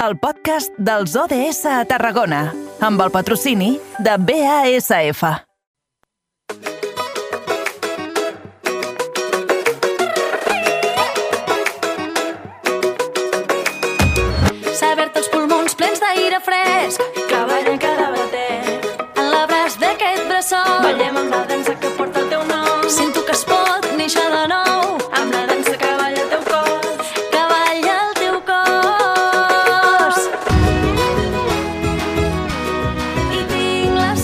el podcast dels ODS a Tarragona, amb el patrocini de BASF. Saber-te els pulmons plens d'aire fresc que balla cada bater. en l'abraç d'aquest bressol. Ballem amb la dansa que porta el teu nom. Sento que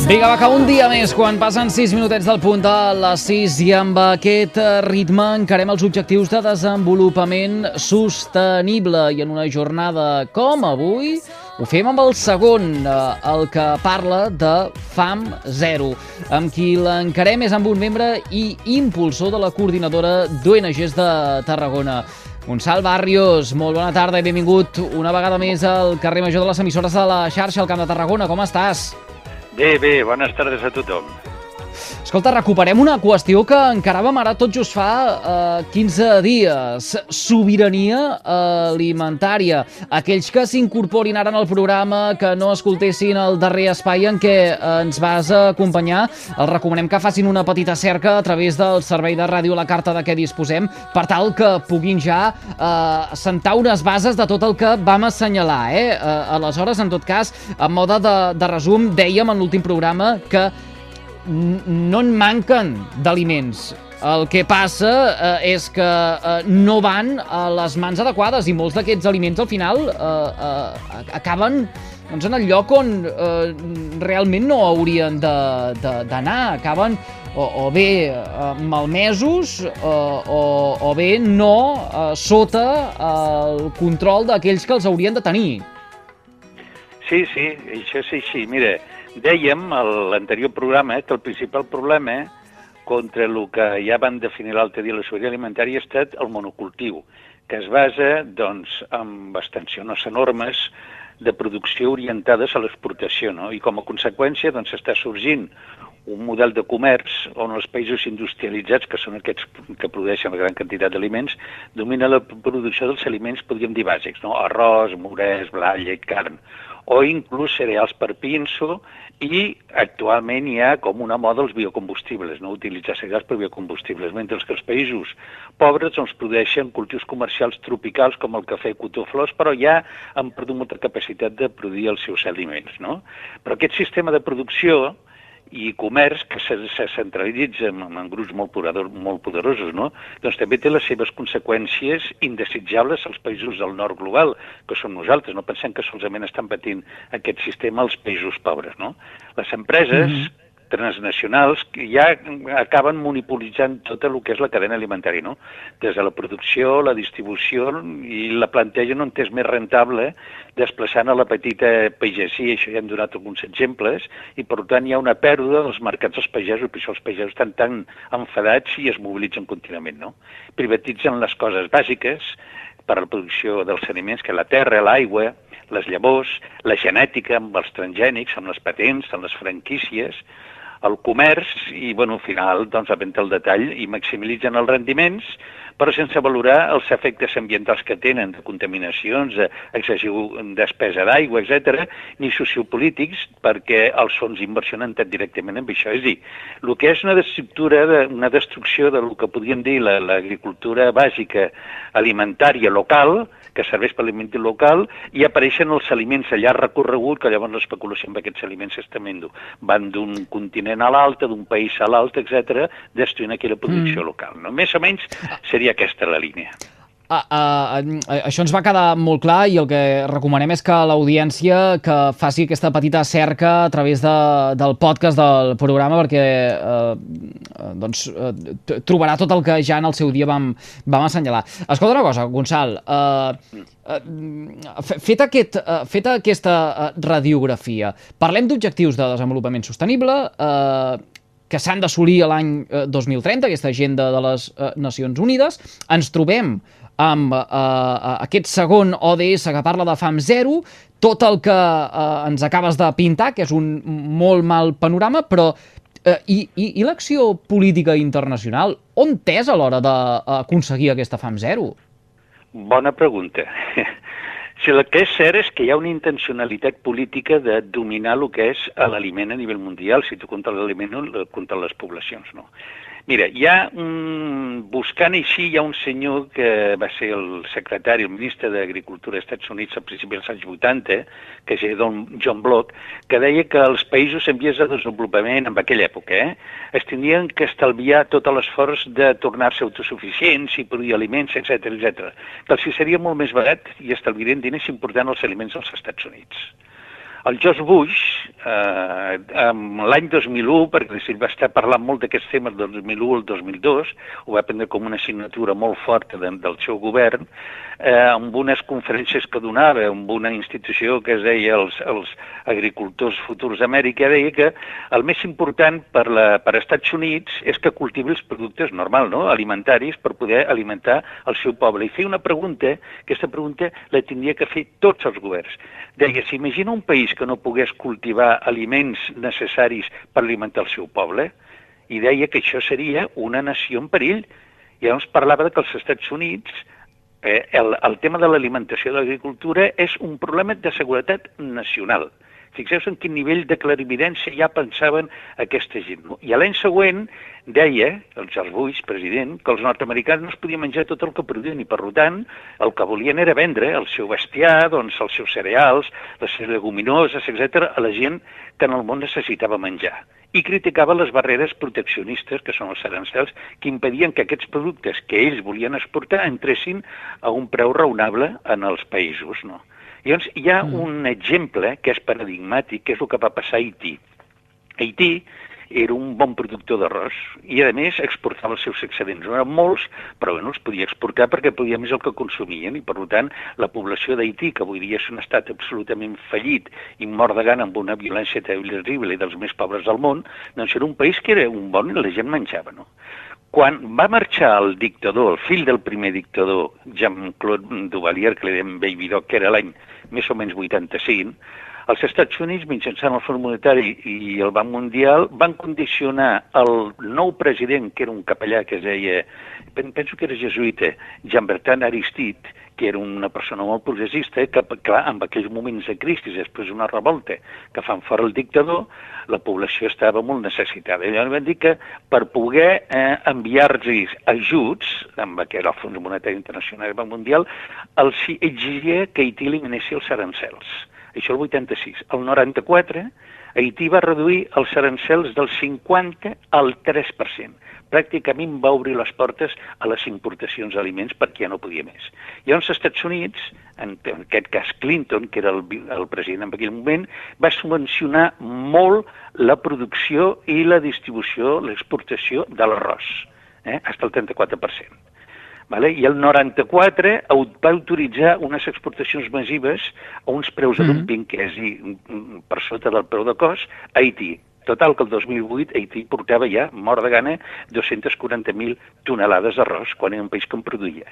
Vinga, va, que un dia més, quan passen 6 minutets del punt de les 6 i amb aquest eh, ritme encarem els objectius de desenvolupament sostenible i en una jornada com avui ho fem amb el segon, eh, el que parla de FAM Zero, amb qui l'encarem és amb un membre i impulsor de la coordinadora d'ONGs de Tarragona. Gonçal Barrios, molt bona tarda i benvingut una vegada més al carrer Major de les emissores de la xarxa al Camp de Tarragona. Com estàs? Bé, bé, bones tardes a tothom. Escolta, recuperem una qüestió que encaràvem ara tot just fa eh, 15 dies. Sobirania alimentària. Aquells que s'incorporin ara en el programa, que no escoltessin el darrer espai en què eh, ens vas acompanyar, els recomanem que facin una petita cerca a través del servei de ràdio a la carta de què disposem, per tal que puguin ja eh, sentar unes bases de tot el que vam assenyalar. Eh? Eh, aleshores, en tot cas, en mode de, de resum, dèiem en l'últim programa que no en manquen d'aliments. El que passa eh, és que eh, no van a les mans adequades i molts d'aquests aliments al final eh, eh, acaben doncs, en el lloc on eh, realment no haurien d'anar. Acaben o, o bé eh, malmesos eh, o, o bé no eh, sota el control d'aquells que els haurien de tenir. Sí, sí, això és així. Mira, dèiem a l'anterior programa que el principal problema contra el que ja van definir l'altre dia la sobirania alimentària ha estat el monocultiu, que es basa doncs, en extensions enormes de producció orientades a l'exportació, no? i com a conseqüència doncs, està sorgint un model de comerç on els països industrialitzats, que són aquests que produeixen la gran quantitat d'aliments, domina la producció dels aliments, podríem dir, bàsics, no? arròs, morès, blat, llet, carn, o inclús cereals per pinso, i actualment hi ha com una moda els biocombustibles, no? utilitzar cereals per biocombustibles, mentre que els països pobres doncs, produeixen cultius comercials tropicals com el cafè i cotó flors, però ja han perdut molta capacitat de produir els seus aliments. No? Però aquest sistema de producció i comerç que se, se centralitza en, en grups molt, poderosos, molt poderosos, no? doncs també té les seves conseqüències indesitjables als països del nord global, que som nosaltres. No pensem que solament estan patint aquest sistema els països pobres. No? Les empreses mm -hmm transnacionals que ja acaben monopolitzant tot el que és la cadena alimentària, no? Des de la producció, la distribució i la plantegen on és més rentable desplaçant a la petita pagesia, això ja hem donat alguns exemples, i per tant hi ha una pèrdua dels mercats dels pagesos, per això els pagesos estan tan enfadats i es mobilitzen contínuament, no? Privatitzen les coses bàsiques per a la producció dels aliments, que la terra, l'aigua, les llavors, la genètica amb els transgènics, amb les patents, amb les franquícies, el comerç i, bueno, al final, doncs, venda al detall i maximitzen els rendiments, però sense valorar els efectes ambientals que tenen, de contaminacions, d'excessiu despesa d'aigua, etc, ni sociopolítics, perquè els fons d'inversió han entrat directament amb això. És dir, el que és una destructura, de, una destrucció del que podríem dir la- l'agricultura bàsica alimentària local, que serveix per l'aliment local, i apareixen els aliments a llarg recorregut, que llavors l'especulació amb aquests aliments és tremendo. Van d'un continent a l'altre, d'un país a l'altre, etc, destruint aquí la producció mm. local. No? Més o menys seria aquesta la línia. Uh, uh, uh, això ens va quedar molt clar i el que recomanem és que l'audiència que faci aquesta petita cerca a través de, del podcast del programa perquè uh, uh, doncs, t- trobarà tot el que ja en el seu dia vam, vam assenyalar. Escolta una cosa, Gonçal, uh, uh, fet, aquest, uh, feta aquesta uh, radiografia, parlem d'objectius de desenvolupament sostenible, uh, que s'han d'assolir l'any eh, 2030, aquesta agenda de les eh, Nacions Unides. Ens trobem amb eh, eh, aquest segon ODS que parla de fam zero, tot el que eh, ens acabes de pintar, que és un molt mal panorama, però eh, i, i, i l'acció política internacional, on és a l'hora d'aconseguir aquesta fam zero? Bona pregunta. Si el que és cert és que hi ha una intencionalitat política de dominar el que és l'aliment a nivell mundial, si tu contra l'aliment o contra les poblacions, no? Mira, hi ha un... buscant així, hi ha un senyor que va ser el secretari, el ministre d'Agricultura dels Estats Units a principis dels anys 80, que és Don John Block, que deia que els països en vies de desenvolupament, en aquella època, eh, es tindrien que estalviar tot l'esforç de tornar-se autosuficients i produir aliments, etc etc. Que els seria molt més barat i estalviarien diners important els aliments als Estats Units. El George Bush, eh, l'any 2001, perquè si va estar parlant molt d'aquests temes del 2001 al 2002, ho va prendre com una assignatura molt forta de, del seu govern, eh, amb unes conferències que donava, amb una institució que es deia els, els agricultors futurs d'Amèrica, deia que el més important per, la, per Estats Units és que cultivi els productes normal, no? alimentaris, per poder alimentar el seu poble. I feia una pregunta, aquesta pregunta la tindria que fer tots els governs. Deia, s'imagina un país que no pogués cultivar aliments necessaris per alimentar el seu poble, i deia que això seria una nació en perill. I llavors parlava de que els Estats Units eh, el, el tema de l'alimentació de l'agricultura és un problema de seguretat nacional. Fixeu-vos en quin nivell de clarividència ja pensaven aquesta gent. I l'any següent deia, el George Bush, president, que els nord-americans no es podien menjar tot el que produïen i, per tant, el que volien era vendre el seu bestiar, doncs, els seus cereals, les seves leguminoses, etc a la gent que en el món necessitava menjar. I criticava les barreres proteccionistes, que són els arancels, que impedien que aquests productes que ells volien exportar entressin a un preu raonable en els països. No? Llavors, hi ha mm. un exemple que és paradigmàtic, que és el que va passar a Haití. Haití era un bon productor d'arròs i, a més, exportava els seus excedents. No eren molts, però bueno, els podia exportar perquè podia més el que consumien i, per tant, la població d'Haití, que avui dia és un estat absolutament fallit i mort de gana amb una violència terrible i dels més pobres del món, doncs era un país que era un bon i la gent menjava, no? Quan va marxar el dictador, el fill del primer dictador, Jean-Claude Duvalier, que li dèiem Baby Doc, que era l'any més o menys 85, els Estats Units, mitjançant el Fons Monetari i el Banc Mundial, van condicionar el nou president, que era un capellà que es deia, penso que era jesuïta, Jean-Bertrand Aristide, que era una persona molt progressista, que, clar, en aquells moments de crisi, després d'una revolta que fan fora el dictador, la població estava molt necessitada. I llavors van dir que per poder eh, enviar-los ajuts, amb que era el Fons Monetari Internacional i Banc Mundial, els exigia que Haití eliminessi els arancels. Això el 86. El 94, Haití va reduir els arancels del 50 al 3% pràcticament va obrir les portes a les importacions d'aliments perquè ja no podia més. I als Estats Units, en, en aquest cas Clinton, que era el, el president en aquell moment, va subvencionar molt la producció i la distribució, l'exportació de l'arròs, eh, fins al 34%. Vale? I el 94 va autoritzar unes exportacions massives a uns preus de mm -hmm. dumping, que és dir, per sota del preu de cost, a Haití. Total, que el 2008 Haití portava ja, mort de gana, 240.000 tonelades d'arròs, quan era un país que en produïa.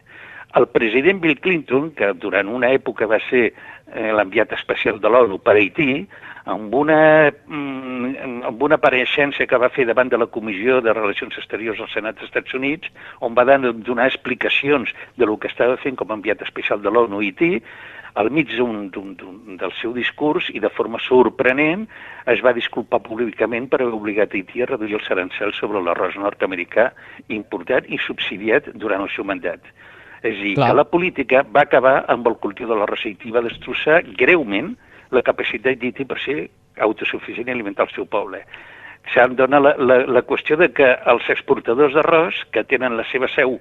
El president Bill Clinton, que durant una època va ser eh, l'enviat especial de l'ONU per Haití, amb una, mm, amb una apareixença que va fer davant de la Comissió de Relacions Exteriors del Senat dels Estats Units, on va donar explicacions de lo que estava fent com a enviat especial de l'ONU a Haití, al mig un, un, un, del seu discurs i de forma sorprenent es va disculpar públicament per haver obligat Haití a reduir els arancels sobre l'arròs nord-americà importat i subsidiat durant el seu mandat. És a dir, Clar. que la política va acabar amb el cultiu de l'arròs haití, va destrossar greument la capacitat d'Haití per ser autosuficient i alimentar el seu poble. Se'm dona la, la, la qüestió de que els exportadors d'arròs, que tenen la seva seu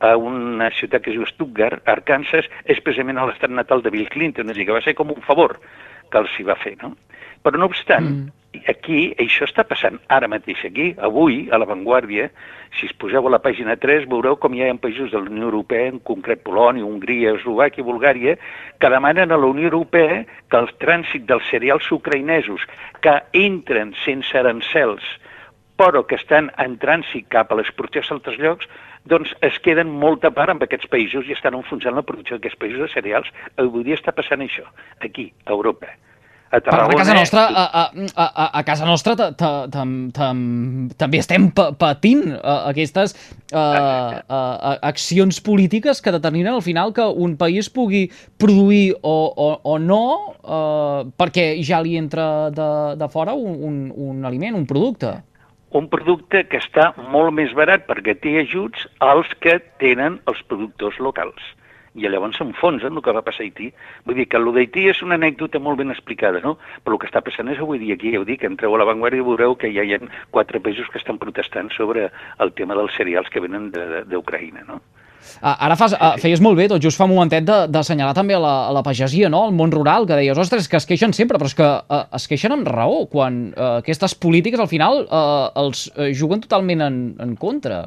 a una ciutat que es diu Stuttgart, Arkansas, és precisament a l'estat natal de Bill Clinton, és a dir, que va ser com un favor que els hi va fer, no? Però no obstant, mm. aquí, això està passant ara mateix aquí, avui, a l'avantguàrdia, si es poseu a la pàgina 3, veureu com hi ha països de la Unió Europea, en concret Polònia, Hongria, Eslovàquia i Bulgària, que demanen a la Unió Europea que el trànsit dels cereals ucraïnesos que entren sense arancels però que estan en trànsit cap a l'exportació a altres llocs, doncs es queden molta part amb aquests països i estan enfonsant la producció d'aquests països de cereals. Avui dia està passant això, aquí, a Europa. A Però a casa Tarragona- nostra, a, a, a, a- a casa nostra ta- tam- tam- també estem pa- patint uh, aquestes uh, uh, accions polítiques que determinen al final que un país pugui produir o, o, o no uh, perquè ja li entra de, de fora un, un, un aliment, un producte. Un producte que està molt més barat perquè té ajuts als que tenen els productors locals. I llavors s'enfonsen el que va passar a Haití. Vull dir que el d'Haití és una anècdota molt ben explicada, no? Però el que està passant és avui dia aquí, ja ho dic, entreu a l'avantguàrdia i veureu que ja hi ha quatre països que estan protestant sobre el tema dels cereals que venen d'Ucraïna, no? Ah, Ara fas, ah, feies molt bé, tot just fa un momentet, d'assenyalar també a la, a la pagesia, no? el món rural, que deies, ostres, que es queixen sempre, però és que eh, es queixen amb raó, quan eh, aquestes polítiques al final eh, els eh, juguen totalment en, en contra.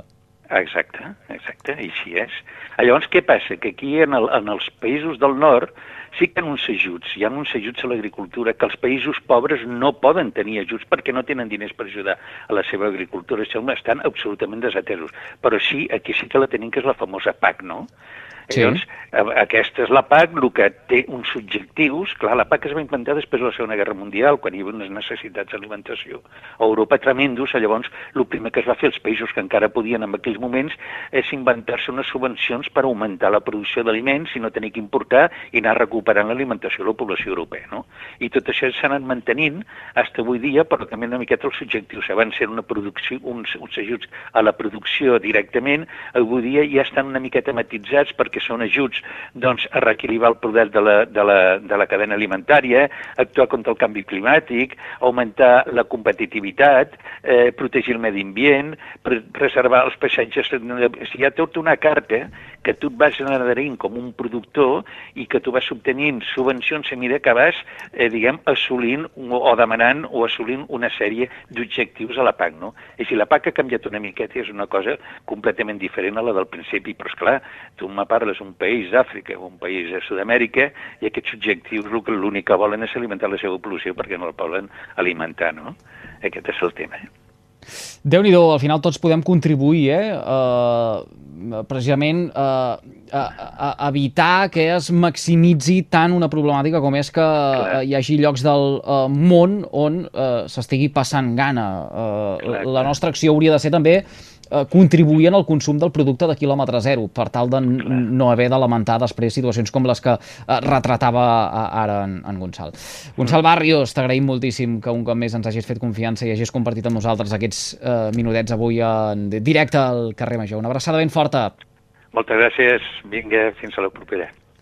Exacte, exacte, així és. Llavors, què passa? Que aquí, en, el, en els països del nord, sí que hi ha uns ajuts, hi ha uns ajuts a l'agricultura que els països pobres no poden tenir ajuts perquè no tenen diners per ajudar a la seva agricultura, estan absolutament desatesos. Però sí, aquí sí que la tenim, que és la famosa PAC, no? Sí. Llavors, aquesta és la PAC, el que té uns objectius. Clar, la PAC es va implantar després de la Segona Guerra Mundial, quan hi havia unes necessitats d'alimentació a Europa tremendos. Llavors, el primer que es va fer als països que encara podien en aquells moments és inventar-se unes subvencions per augmentar la producció d'aliments i no tenir que importar i anar recuperant l'alimentació de la població europea. No? I tot això s'ha anat mantenint fins avui dia, però també una miqueta els objectius. Abans eren una producció, uns, uns ajuts a la producció directament, avui dia ja estan una miqueta matitzats perquè són ajuts doncs, a reequilibrar el poder de la, de, la, de la cadena alimentària, actuar contra el canvi climàtic, augmentar la competitivitat, eh, protegir el medi ambient, pre preservar els paisatges. Hi ha tota una carta que tu et vas adherint com un productor i que tu vas obtenint subvencions a mesura que vas, eh, diguem, assolint o, demanant o assolint una sèrie d'objectius a la PAC, no? I si la PAC ha canviat una miqueta i és una cosa completament diferent a la del principi, però és clar, tu me parles un país d'Àfrica o un país de Sud-amèrica i aquests objectius el l'únic que volen és alimentar la seva població perquè no la poden alimentar, no? Aquest és el tema. Déu nhi al final tots podem contribuir, eh? Uh, precisament uh, a, a, evitar que es maximitzi tant una problemàtica com és que uh, hi hagi llocs del uh, món on uh, s'estigui passant gana. Uh, la nostra acció hauria de ser també uh, contribuir en el consum del producte de quilòmetre zero, per tal de no haver de lamentar després situacions com les que uh, retratava uh, ara en, en Gonçal. Gonçal Barrios, t'agraïm moltíssim que un cop més ens hagis fet confiança i hagis compartit amb nosaltres aquests uh, minutets avui en directe al carrer Major. Una abraçada ben forta. Moltes gràcies, vinga, fins a la propera.